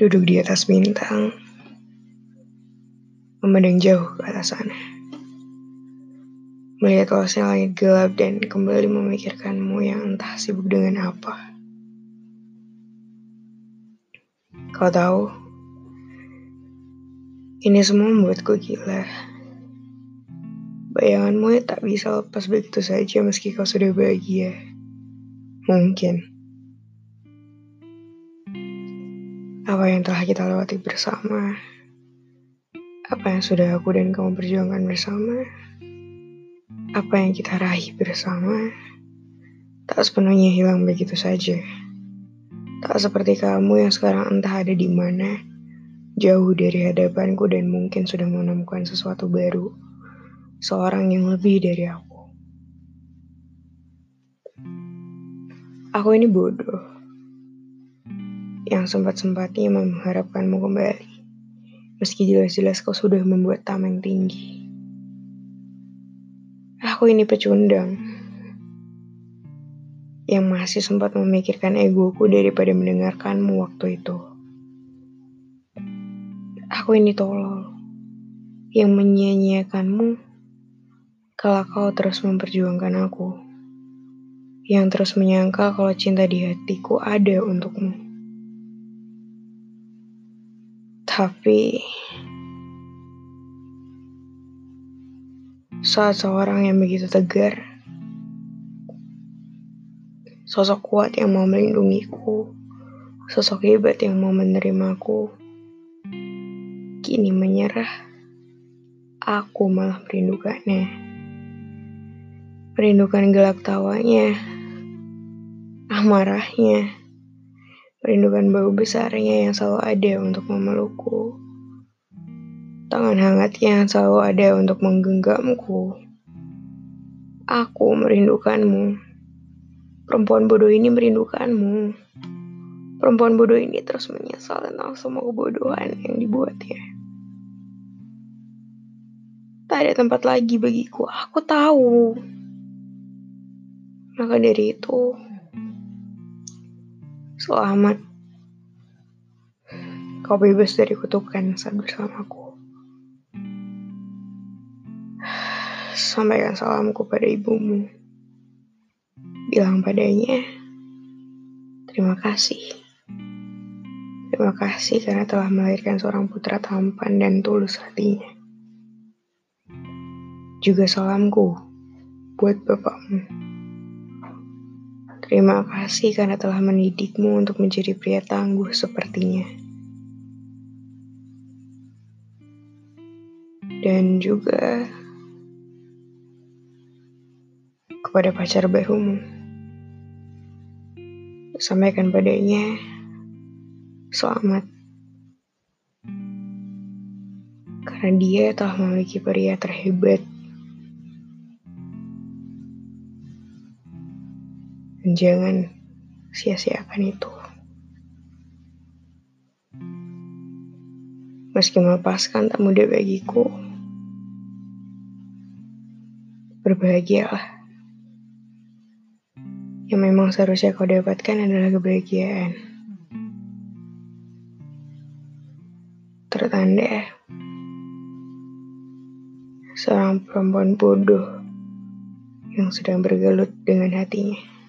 duduk di atas bintang, memandang jauh ke atas sana. Melihat luasnya langit gelap dan kembali memikirkanmu yang entah sibuk dengan apa. Kau tahu, ini semua membuatku gila. Bayanganmu tak bisa lepas begitu saja meski kau sudah bahagia. Mungkin. Apa yang telah kita lewati bersama? Apa yang sudah aku dan kamu perjuangkan bersama? Apa yang kita raih bersama? Tak sepenuhnya hilang begitu saja. Tak seperti kamu yang sekarang entah ada di mana, jauh dari hadapanku dan mungkin sudah menemukan sesuatu baru, seorang yang lebih dari aku. Aku ini bodoh yang sempat-sempatnya mengharapkanmu kembali. Meski jelas-jelas kau sudah membuat tameng tinggi. Aku ini pecundang yang masih sempat memikirkan egoku daripada mendengarkanmu waktu itu. Aku ini tolol yang menyia-nyiakanmu kalau kau terus memperjuangkan aku. Yang terus menyangka kalau cinta di hatiku ada untukmu. Tapi saat seorang yang begitu tegar, sosok kuat yang mau melindungiku, sosok hebat yang mau menerimaku, kini menyerah, aku malah merindukannya. Merindukan gelak tawanya, amarahnya, Merindukan bau besarnya yang selalu ada untuk memelukku. Tangan hangatnya yang selalu ada untuk menggenggamku. Aku merindukanmu. Perempuan bodoh ini merindukanmu. Perempuan bodoh ini terus menyesal tentang semua kebodohan yang dibuatnya. Tak ada tempat lagi bagiku. Aku tahu. Maka dari itu, Selamat. Kau bebas dari kutukan saat bersamaku. Sampaikan salamku pada ibumu. Bilang padanya, terima kasih. Terima kasih karena telah melahirkan seorang putra tampan dan tulus hatinya. Juga salamku buat bapakmu. Terima kasih karena telah mendidikmu untuk menjadi pria tangguh sepertinya. Dan juga kepada pacar barumu. Sampaikan padanya selamat. Karena dia telah memiliki pria terhebat jangan sia-siakan itu. Meski melepaskan tak mudah bagiku, berbahagialah. Yang memang seharusnya kau dapatkan adalah kebahagiaan. Tertanda seorang perempuan bodoh yang sedang bergelut dengan hatinya.